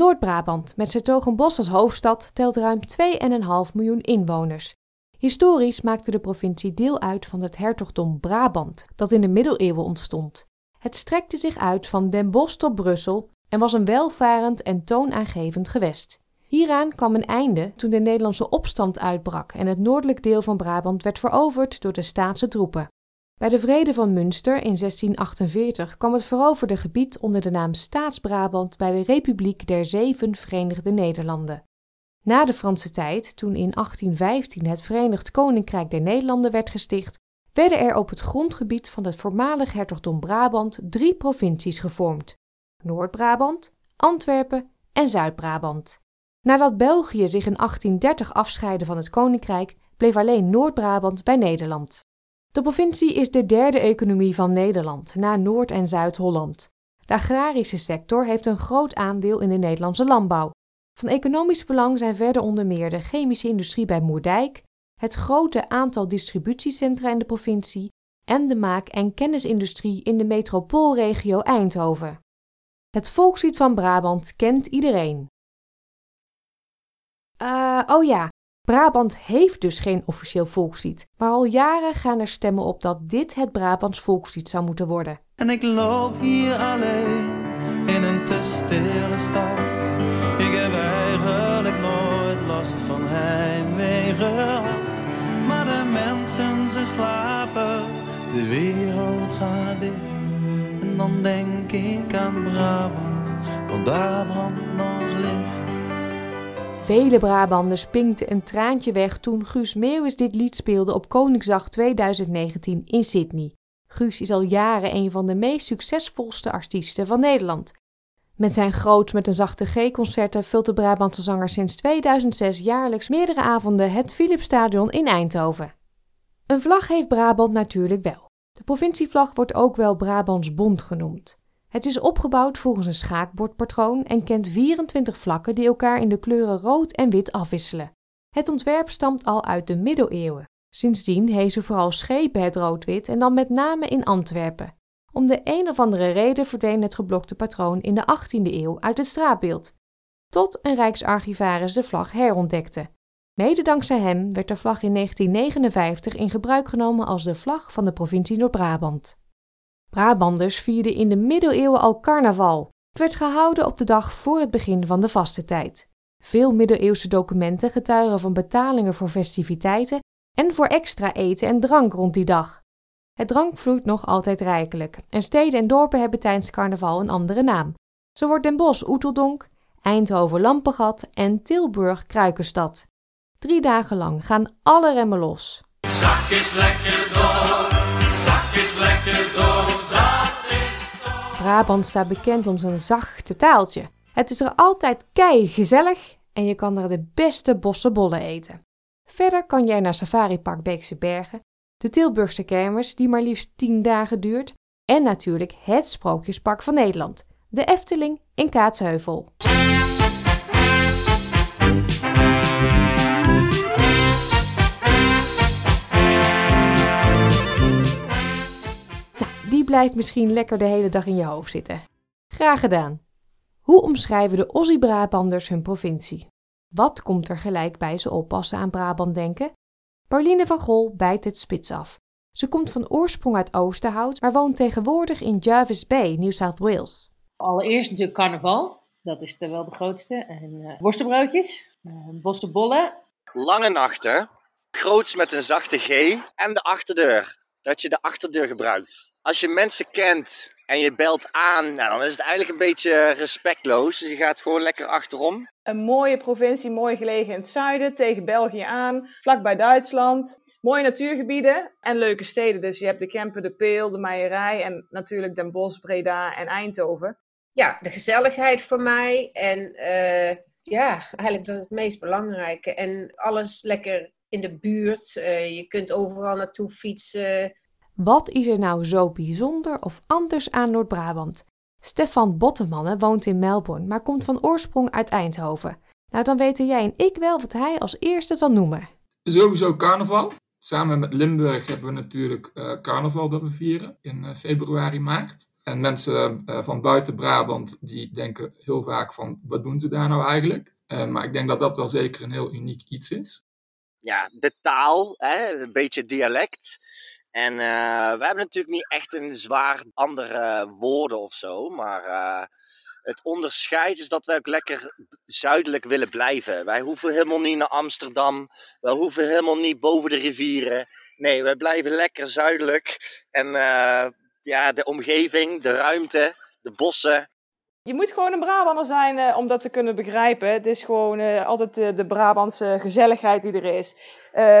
Noord-Brabant, met Sertogenbosch als hoofdstad, telt ruim 2,5 miljoen inwoners. Historisch maakte de provincie deel uit van het hertogdom Brabant, dat in de middeleeuwen ontstond. Het strekte zich uit van Den Bosch tot Brussel en was een welvarend en toonaangevend gewest. Hieraan kwam een einde toen de Nederlandse opstand uitbrak en het noordelijk deel van Brabant werd veroverd door de staatse troepen. Bij de Vrede van Münster in 1648 kwam het veroverde gebied onder de naam Staats-Brabant bij de Republiek der Zeven Verenigde Nederlanden. Na de Franse tijd, toen in 1815 het Verenigd Koninkrijk der Nederlanden werd gesticht, werden er op het grondgebied van het voormalig hertogdom Brabant drie provincies gevormd: Noord-Brabant, Antwerpen en Zuid-Brabant. Nadat België zich in 1830 afscheidde van het koninkrijk, bleef alleen Noord-Brabant bij Nederland. De provincie is de derde economie van Nederland, na Noord- en Zuid-Holland. De agrarische sector heeft een groot aandeel in de Nederlandse landbouw. Van economisch belang zijn verder onder meer de chemische industrie bij Moerdijk, het grote aantal distributiecentra in de provincie en de maak- en kennisindustrie in de metropoolregio Eindhoven. Het volkslied van Brabant kent iedereen. Uh, oh ja, Brabant heeft dus geen officieel volkslied, maar al jaren gaan er stemmen op dat dit het Brabants volkslied zou moeten worden. En ik loop hier alleen in een te stille stad. Ik heb eigenlijk nooit last van heimwee gehad. Maar de mensen ze slapen, de wereld gaat dicht. En dan denk ik aan Brabant, want daar brandt nog licht. Vele Brabanders pinkten een traantje weg toen Guus Meeuwis dit lied speelde op Koningsdag 2019 in Sydney. Guus is al jaren een van de meest succesvolste artiesten van Nederland. Met zijn groot met een zachte G-concerten vult de Brabantse zanger sinds 2006 jaarlijks meerdere avonden het Philipsstadion in Eindhoven. Een vlag heeft Brabant natuurlijk wel. De provincievlag wordt ook wel Brabants Bond genoemd. Het is opgebouwd volgens een schaakbordpatroon en kent 24 vlakken die elkaar in de kleuren rood en wit afwisselen. Het ontwerp stamt al uit de middeleeuwen. Sindsdien hezen vooral schepen het rood-wit en dan met name in Antwerpen. Om de een of andere reden verdween het geblokte patroon in de 18e eeuw uit het straatbeeld. Tot een rijksarchivaris de vlag herontdekte. Mede dankzij hem werd de vlag in 1959 in gebruik genomen als de vlag van de provincie Noord-Brabant. Brabanders vierden in de middeleeuwen al carnaval. Het werd gehouden op de dag voor het begin van de vaste tijd. Veel middeleeuwse documenten getuigen van betalingen voor festiviteiten en voor extra eten en drank rond die dag. Het drank vloeit nog altijd rijkelijk en steden en dorpen hebben tijdens carnaval een andere naam. Zo wordt Den Bosch Oeteldonk, Eindhoven Lampengat en Tilburg Kruikenstad. Drie dagen lang gaan alle remmen los. Zak is lekker door, Brabant staat bekend om zijn zachte taaltje. Het is er altijd kei gezellig en je kan er de beste bossenbollen eten. Verder kan jij naar Safari Park Beekse Bergen, de Tilburgse kermis die maar liefst 10 dagen duurt en natuurlijk het Sprookjespark van Nederland, de Efteling in Kaatsheuvel. Blijft misschien lekker de hele dag in je hoofd zitten. Graag gedaan. Hoe omschrijven de Ossie-Brabanders hun provincie? Wat komt er gelijk bij ze op als ze aan Brabant denken? Pauline van Gol bijt het spits af. Ze komt van oorsprong uit Oosterhout, maar woont tegenwoordig in Jervis Bay, New South Wales. Allereerst natuurlijk carnaval. Dat is er wel de grootste. En uh, worstenbroodjes, uh, bossenbollen. Lange nachten, groots met een zachte G en de achterdeur. Dat je de achterdeur gebruikt als je mensen kent en je belt aan, nou, dan is het eigenlijk een beetje respectloos. Dus je gaat gewoon lekker achterom. Een mooie provincie, mooi gelegen in het zuiden, tegen België aan, vlakbij Duitsland. Mooie natuurgebieden en leuke steden. Dus je hebt de Kempen, de Peel, de Meijerij en natuurlijk Den Bosch, Breda en Eindhoven. Ja, de gezelligheid voor mij en uh, ja, eigenlijk dat is het meest belangrijke. En alles lekker in de buurt. Uh, je kunt overal naartoe fietsen. Wat is er nou zo bijzonder of anders aan Noord-Brabant? Stefan Bottemanne woont in Melbourne, maar komt van oorsprong uit Eindhoven. Nou, dan weten jij en ik wel wat hij als eerste zal noemen. Sowieso carnaval. Samen met Limburg hebben we natuurlijk uh, carnaval dat we vieren in uh, februari, maart. En mensen uh, van buiten Brabant die denken heel vaak van wat doen ze daar nou eigenlijk? Uh, maar ik denk dat dat wel zeker een heel uniek iets is. Ja, de taal, hè, een beetje dialect. En uh, we hebben natuurlijk niet echt een zwaar andere woorden of zo, maar het onderscheid is dat wij ook lekker zuidelijk willen blijven. Wij hoeven helemaal niet naar Amsterdam. We hoeven helemaal niet boven de rivieren. Nee, wij blijven lekker zuidelijk. En uh, ja, de omgeving, de ruimte, de bossen. Je moet gewoon een Brabander zijn uh, om dat te kunnen begrijpen. Het is gewoon uh, altijd de, Brabantse gezelligheid die er is.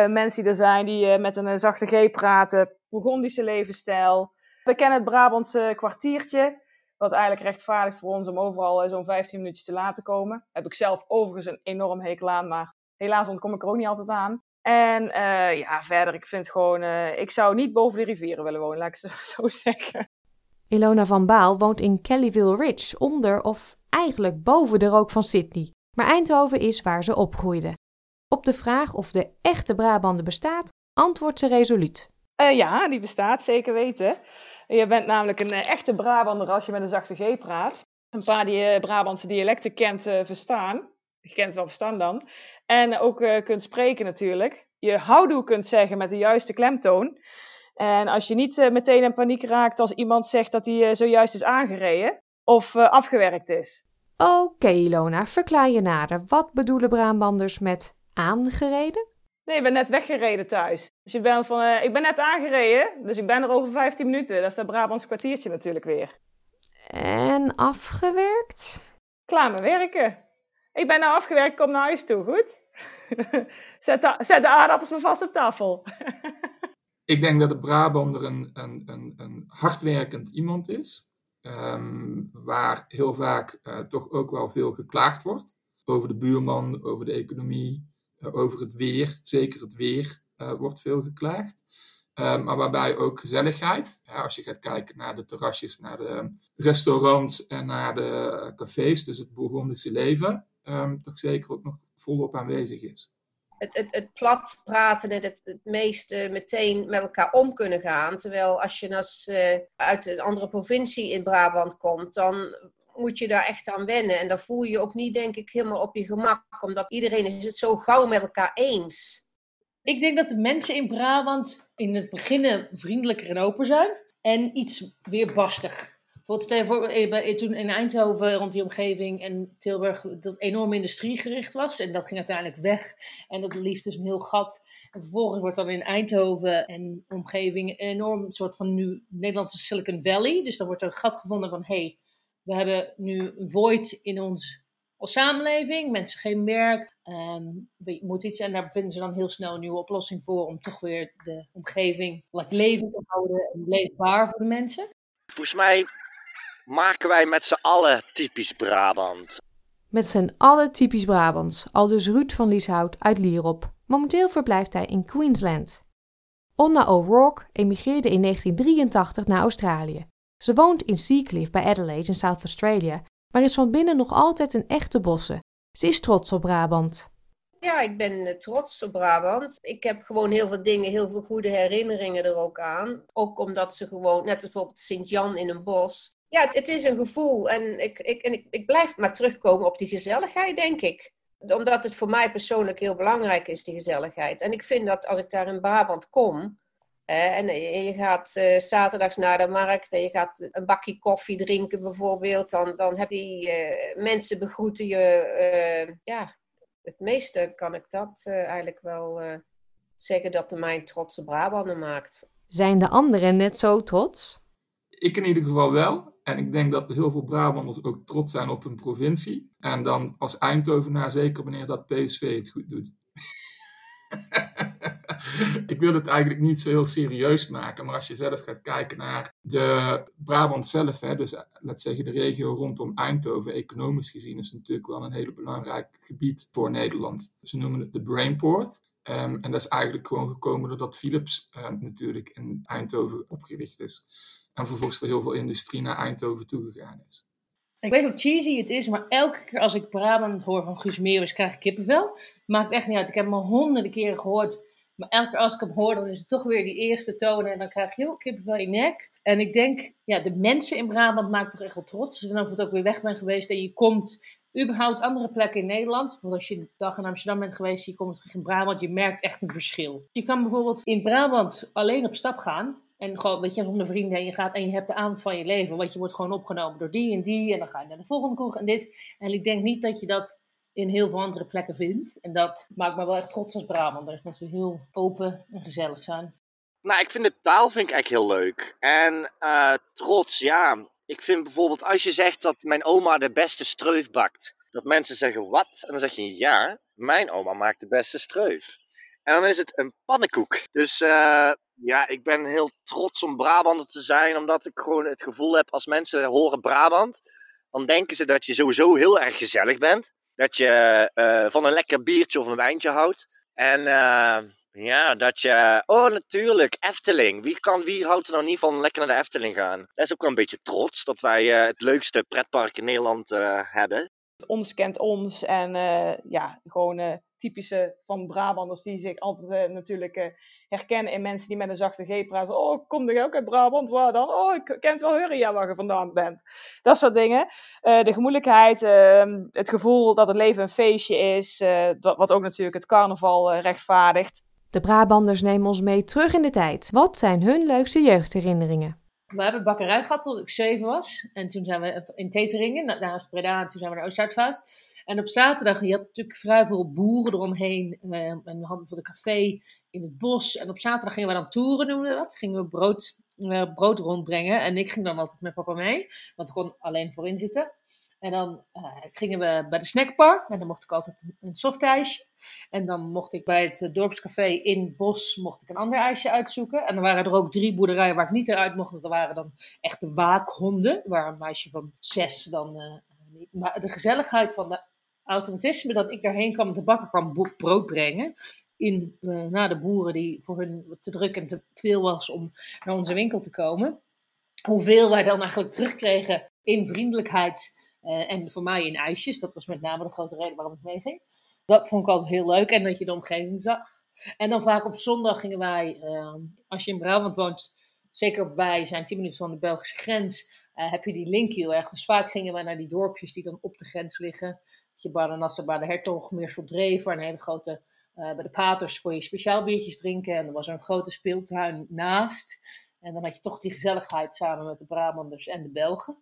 mensen die er zijn die met een zachte G praten. Burgondische levensstijl. We kennen het Brabantse kwartiertje. Wat eigenlijk rechtvaardigt voor ons om overal zo'n 15 minuutjes te laten komen. Heb ik zelf overigens een enorm hekel aan, maar helaas ontkom ik er ook niet altijd aan. En ja, verder, ik vind gewoon, ik zou niet boven de rivieren willen wonen, laat ik het zo zeggen. Ilona van Baal woont in Kellyville Ridge, onder of eigenlijk boven de rook van Sydney. Maar Eindhoven is waar ze opgroeide. Op de vraag of de echte Brabander bestaat, antwoordt ze resoluut. Uh, ja, die bestaat, zeker weten. Je bent namelijk een echte Brabander als je met een zachte G praat. Een paar die Brabantse dialecten kent verstaan. Je kent wel verstaan dan. En ook kunt spreken natuurlijk. Je houdoe kunt zeggen met de juiste klemtoon. En als je niet uh, meteen in paniek raakt als iemand zegt dat hij uh, zojuist is aangereden of afgewerkt is. Oké, okay, Ilona, verklaar je nader. Wat bedoelen Braambanders met aangereden? Nee, ik ben net weggereden thuis. Dus je bent van, ik ben net aangereden, dus ik ben er over 15 minuten. Dat is dat Brabants kwartiertje natuurlijk weer. En afgewerkt? Klaar met werken. Ik ben nou afgewerkt, kom naar huis toe, goed? zet, de, zet de aardappels maar vast op tafel. ik denk dat de Brabander een, een, een, een hardwerkend iemand is. Um, waar heel vaak uh, toch ook wel veel geklaagd wordt. Over de buurman, over de economie, uh, over het weer. Zeker het weer uh, wordt veel geklaagd. Um, maar waarbij ook gezelligheid. Ja, als je gaat kijken naar de terrasjes, naar de restaurants en naar de cafés, dus het Bourgondische leven, um, toch zeker ook nog volop aanwezig is. Het, het, plat praten en het, het meeste meteen met elkaar om kunnen gaan. Terwijl als je als, uh, uit een andere provincie in Brabant komt, dan moet je daar echt aan wennen. En dan voel je je ook niet, denk ik, helemaal op je gemak. Omdat iedereen is het zo gauw met elkaar eens. Ik denk dat de mensen in Brabant in het begin vriendelijker en open zijn. En iets weerbastig. Bijvoorbeeld stel je voor, eh, toen in Eindhoven rond die omgeving en Tilburg dat enorm industriegericht was. En dat ging uiteindelijk weg. En dat liep dus een heel gat. En vervolgens wordt dan in Eindhoven en omgeving een enorm soort van nu Nederlandse Silicon Valley. Dus dan wordt er een gat gevonden van, hé, hey, we hebben nu een void in ons als samenleving. Mensen geen werk, um, je moet iets. En daar vinden ze dan heel snel een nieuwe oplossing voor om toch weer de omgeving like, levend te houden en leefbaar voor de mensen. Volgens mij maken wij met z'n allen typisch Brabant. Met z'n allen typisch Brabants, aldus Ruud van Lieshout uit Lierop. Momenteel verblijft hij in Queensland. Onna O'Rourke emigreerde in 1983 naar Australië. Ze woont in Seacliff bij Adelaide in South Australia, maar is van binnen nog altijd een echte bosse. Ze is trots op Brabant. Ja, ik ben eh, trots op Brabant. Ik heb gewoon heel veel dingen, heel veel goede herinneringen er ook aan. Ook omdat ze gewoon, net als bijvoorbeeld Sint-Jan in een bos, ja, het, is een gevoel. En, ik, ik, en ik, ik blijf maar terugkomen op die gezelligheid, denk ik. Omdat het voor mij persoonlijk heel belangrijk is, die gezelligheid. En ik vind dat als ik daar in Brabant kom. en je gaat uh, zaterdags naar de markt en je gaat een bakje koffie drinken bijvoorbeeld. Dan, dan heb je uh, mensen begroeten je. Uh, ja, het meeste kan ik dat eigenlijk wel zeggen dat de mijn trotse Brabander maakt. Zijn de anderen net zo trots? Ik in ieder geval wel. En ik denk dat heel veel Brabanders ook trots zijn op hun provincie. En dan als Eindhovenaar zeker wanneer dat PSV het goed doet. ik wil het eigenlijk niet zo heel serieus maken, maar als je zelf gaat kijken naar de Brabant zelf, hè, dus laat zeggen de regio rondom Eindhoven, economisch gezien is het natuurlijk wel een hele belangrijk gebied voor Nederland. Ze noemen het de Brainport. Um, en dat is eigenlijk gewoon gekomen doordat Philips uh, natuurlijk in Eindhoven opgericht is. En vervolgens er heel veel industrie naar Eindhoven toegegaan is. Ik weet hoe cheesy het is, maar elke keer als ik Brabant hoor van Guus Meeuwis, krijg ik kippenvel. Maakt echt niet uit. Ik heb hem al honderden keren gehoord Maar elke keer als ik hem hoor, dan is het toch weer die eerste tonen. En dan krijg je heel kippen van je nek. En ik denk, ja, de mensen in Brabant maken toch echt wel trots. Dus dan of het ook weer weg bent geweest en je komt überhaupt andere plekken in Nederland. Bijvoorbeeld als je een dag in Amsterdam bent geweest, je komt terug in Brabant, je merkt echt een verschil. Je kan bijvoorbeeld in Brabant alleen op stap gaan. En gewoon, weet je, zonder vrienden en je gaat en je hebt de avond van je leven. Want je wordt gewoon opgenomen door die en die. En dan ga je naar de volgende kroeg en dit. En ik denk niet dat je dat in heel veel andere plekken vindt. En dat maakt me wel echt trots als Brabander. Dat we heel open en gezellig zijn. Nou, ik vind de taal vind ik eigenlijk heel leuk. En uh, trots, ja. Ik vind bijvoorbeeld als je zegt dat mijn oma de beste streuf bakt. Dat mensen zeggen, wat? En dan zeg je, ja, mijn oma maakt de beste streuf. En dan is het een pannenkoek. Dus uh, ja, ik ben heel trots om Brabander te zijn. Omdat ik gewoon het gevoel heb, als mensen horen Brabant... dan denken ze dat je sowieso heel erg gezellig bent. Dat je uh, van een lekker biertje of een wijntje houdt. En uh, ja, dat je... Oh, natuurlijk, Efteling. Wie, kan, wie houdt er nou niet van lekker naar de Efteling gaan? Dat is ook wel een beetje trots dat wij uh, het leukste pretpark in Nederland hebben. Ons kent ons en ja, gewoon typische van Brabanders die zich altijd natuurlijk herkennen in mensen die met een zachte G praten. Oh, kom je ook uit Brabant? Waar dan? Oh, ik ken het wel ja, waar je vandaan bent. Dat soort dingen. Uh, de gemoedelijkheid, uh, het gevoel dat het leven een feestje is, uh, wat ook natuurlijk het carnaval rechtvaardigt. De Brabanders nemen ons mee terug in de tijd. Wat zijn hun leukste jeugdherinneringen? We hebben bakkerij gehad toen ik zeven was. En toen zijn we in Teteringen, naast Breda, en toen zijn we naar Oost-Zuidvaast. En op zaterdag, je had natuurlijk vrij veel boeren eromheen. Uh, en we hadden voor de café in het bos. En op zaterdag gingen we dan toeren, noemen we dat. Gingen we brood, uh, brood rondbrengen. En ik ging dan altijd met papa mee, want ik kon alleen voorin zitten. En dan uh, gingen we bij de snackbar. En dan mocht ik altijd een softijsje. En dan mocht ik bij het dorpscafé in het bos mocht ik een ander ijsje uitzoeken. En dan waren er ook drie boerderijen waar ik niet eruit mocht. Dat waren dan echte waakhonden. Waar een meisje van zes dan... maar de gezelligheid van de automatisme dat ik daarheen kwam te bakken kwam brood brengen. In, uh, naar de boeren die voor hun te druk en te veel was om naar onze winkel te komen. Hoeveel wij dan eigenlijk terugkregen in vriendelijkheid uh, en voor mij in ijsjes. Dat was met name de grote reden waarom ik meeging. Dat vond ik altijd heel leuk en dat je de omgeving zag. En dan vaak op zondag gingen wij, uh, als je in Brabant woont, zeker op wij zijn 10 minuten van de Belgische grens, uh, heb je die link heel erg. Dus vaak gingen wij naar die dorpjes die dan op de grens liggen je Badenasser, bij de Hertog, Meersel een hele grote... Uh, bij de paters kon je speciaal biertjes drinken en er was een grote speeltuin naast. En dan had je toch die gezelligheid samen met de Brabanders en de Belgen.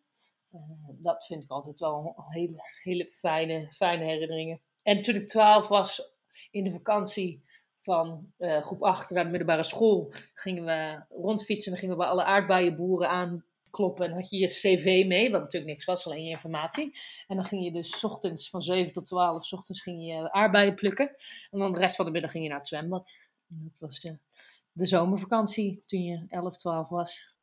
Uh, dat vind ik altijd wel hele, hele fijne, fijne herinneringen. En toen ik 12 was, in de vakantie van uh, groep 8 naar de middelbare school, gingen we rondfietsen. En dan gingen we bij alle aardbeienboeren aan kloppen. En had je je cv mee, wat natuurlijk niks was, alleen je informatie. En dan ging je dus ochtends van 7 tot 12, s ochtends ging je aardbeien plukken. En dan de rest van de middag ging je naar het zwembad. dat was de, de zomervakantie toen je 11, 12 was.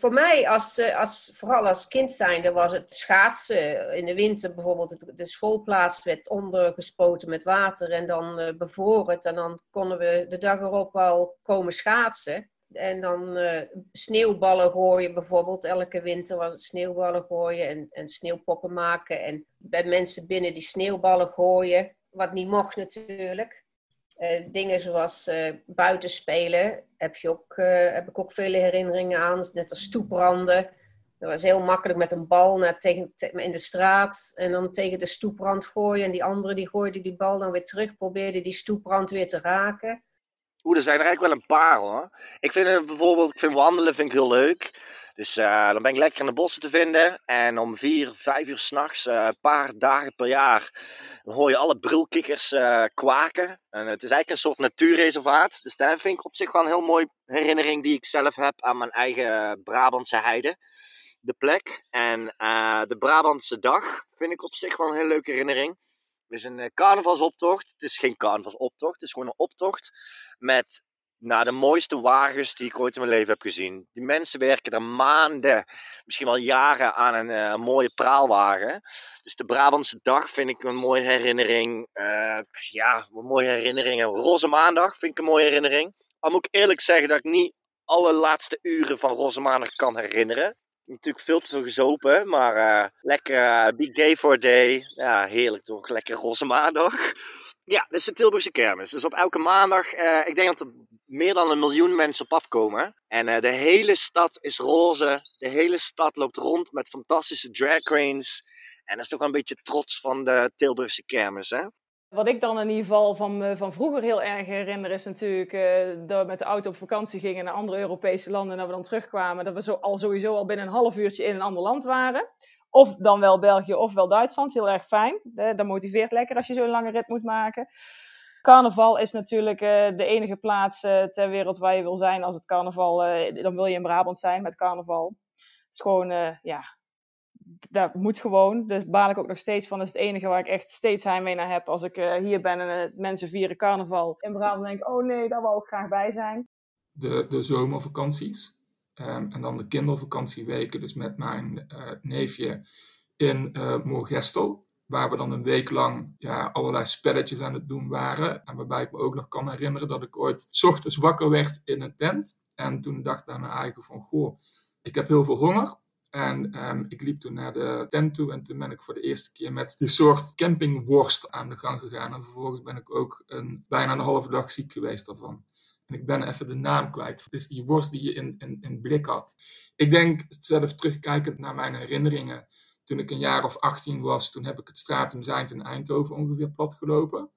Voor mij, als, eh, als, vooral als kind zijnde, was het schaatsen. In de winter bijvoorbeeld, de schoolplaats werd ondergespoten met water en dan uh, bevroren. En dan konden we de dag erop al komen schaatsen. En dan uh, sneeuwballen gooien bijvoorbeeld. Elke winter was het sneeuwballen gooien en, en sneeuwpoppen maken. En bij mensen binnen die sneeuwballen gooien. Wat niet mocht natuurlijk. Uh, dingen zoals uh, buitenspelen heb, je ook, heb ik ook vele herinneringen aan. Net als stoepranden. Dat was heel makkelijk met een bal naar tegen, in de straat. En dan tegen de stoeprand gooien. En die andere die gooide die bal dan weer terug. Probeerde die stoeprand weer te raken. Oeh, er zijn er eigenlijk wel een paar hoor. Ik vind bijvoorbeeld, ik vind wandelen vind ik heel leuk. Dus uh, dan ben ik lekker in de bossen te vinden. En om vier, vijf uur s'nachts, uh, een paar dagen per jaar, hoor je alle brulkikkers uh, kwaken. En het is eigenlijk een soort natuurreservaat. Dus dat vind ik op zich wel een heel mooie herinnering die ik zelf heb aan mijn eigen Brabantse heide. De plek. En de Brabantse dag vind ik op zich wel een heel leuke herinnering. Is een carnavalsoptocht. Het is geen carnavalsoptocht, het is gewoon een optocht met nou, de mooiste wagens die ik ooit in mijn leven heb gezien. Die mensen werken er maanden, misschien wel jaren aan een uh, mooie praalwagen. Dus de Brabantse dag vind ik een mooie herinnering. Uh, ja, een mooie herinneringen. Roze Maandag vind ik een mooie herinnering. Al moet ik eerlijk zeggen dat ik niet alle laatste uren van Roze Maandag kan herinneren. Natuurlijk veel te veel gezopen, maar uh, lekker uh, be gay for a day. Ja, heerlijk toch? Lekker roze maandag. Ja, dit is de Tilburgse kermis. Dus op elke maandag, uh, ik denk dat er meer dan een miljoen mensen op afkomen. En de hele stad is roze. De hele stad loopt rond met fantastische drag queens. En dat is toch wel een beetje trots van de Tilburgse kermis, hè? Wat ik dan in ieder geval van, van vroeger heel erg herinner is natuurlijk uh, dat we met de auto op vakantie gingen naar andere Europese landen en we dan terugkwamen. Dat we zo, al sowieso al binnen een half uurtje in een ander land waren. Of dan wel België of wel Duitsland. Heel erg fijn. Dat motiveert lekker als je zo'n lange rit moet maken. Carnaval is natuurlijk uh, de enige plaats ter wereld waar je wil zijn als het carnaval. dan wil je in Brabant zijn met carnaval. Het is gewoon, ja, dat moet gewoon. Dus baal ik ook nog steeds van. Dat is het enige waar ik echt steeds heimwee naar heb. Als ik uh, hier ben en uh, mensen vieren carnaval in Brabant, denk ik, oh nee, daar wil ik graag bij zijn. De, de zomervakanties. Um, en dan de kindervakantieweken, dus met mijn uh, neefje in Moorgestel. Waar we dan een week lang ja, allerlei spelletjes aan het doen waren. En waarbij ik me ook nog kan herinneren dat ik ooit s ochtends wakker werd in een tent. En toen dacht ik bij mijn eigen van, goh, ik heb heel veel honger. En um, ik liep toen naar de tent toe en toen ben ik voor de eerste keer met die soort campingworst aan de gang gegaan. En vervolgens ben ik ook een, bijna een halve dag ziek geweest daarvan. En ik ben even de naam kwijt. Het is die worst die je in, in, in blik had. Ik denk, zelf terugkijkend naar mijn herinneringen, toen ik een jaar of 18 was, toen heb ik het Stratum Zijnd in Eindhoven ongeveer plat gelopen.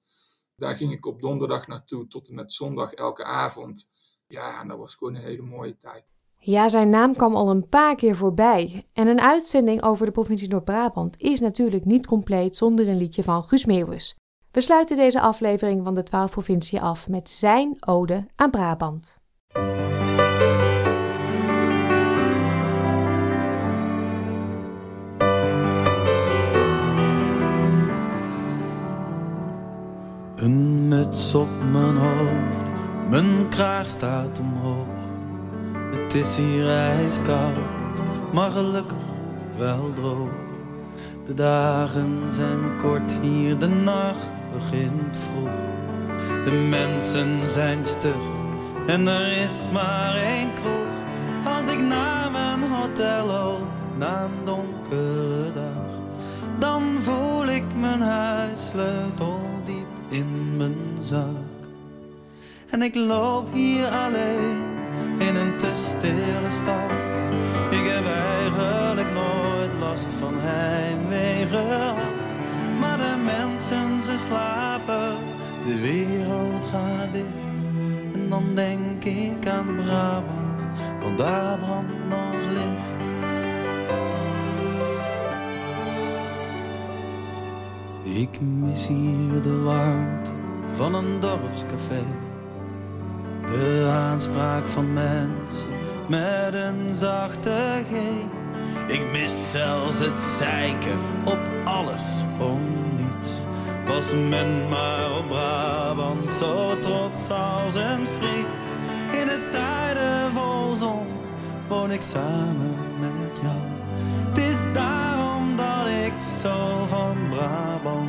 Daar ging ik op donderdag naartoe tot en met zondag elke avond. Ja, en dat was gewoon een hele mooie tijd. Ja, zijn naam kwam al een paar keer voorbij. En een uitzending over de provincie Noord-Brabant is natuurlijk niet compleet zonder een liedje van Guus Meeuwis. We sluiten deze aflevering van de 12 provincie af met zijn ode aan Brabant. Een muts op mijn hoofd, mijn kraag staat omhoog. Het is hier ijskoud, maar gelukkig wel droog. De dagen zijn kort hier, de nacht begint vroeg. De mensen zijn stug en er is maar één kroeg. Als ik naar mijn hotel loop na een donkere dag, dan voel ik mijn huissleutel diep in mijn zak. En ik loop hier alleen in een te stille stad. Ik heb eigenlijk nooit last van heimwee gehad. Maar de mensen ze slapen, de wereld gaat dicht. En dan denk ik aan Brabant, want daar brandt nog licht. Ik mis hier de warmte van een dorpscafé de aanspraak van mensen met een zachte G. Ik mis zelfs het zeiken op alles om niets. Was men maar op Brabant zo trots als een Fries. In het zuiden vol zon woon ik samen met jou. Het is daarom dat ik zo van Brabanders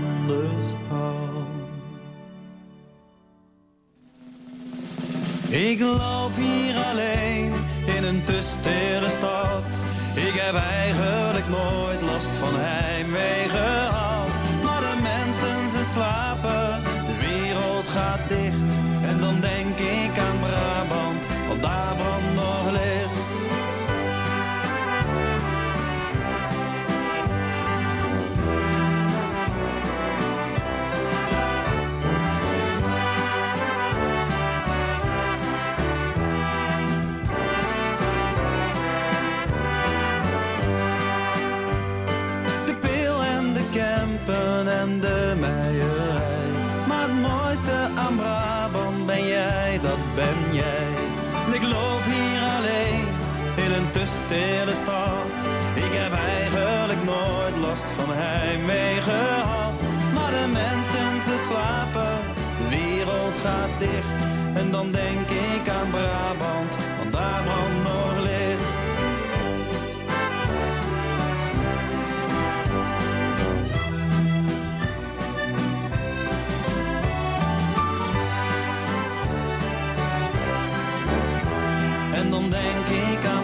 Ik loop hier alleen in een te stad. Ik heb eigenlijk nooit last van heimwee gehad. Maar de mensen ze slapen, de meierij. Maar het mooiste aan Brabant ben jij, dat ben jij. Ik loop hier alleen in een te stille stad. Ik heb eigenlijk nooit last van heimwee gehad. Maar de mensen ze slapen, de wereld gaat dicht. En dan denk ik aan Brabant, want daar brandt dan denk ik aan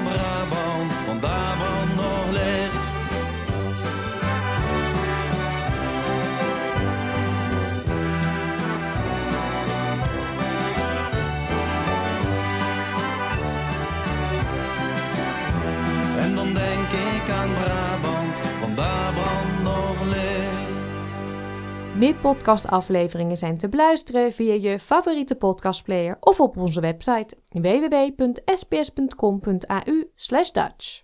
Meer podcastafleveringen zijn te beluisteren via je favoriete podcastplayer of op onze website www.sbs.com.au/dutch.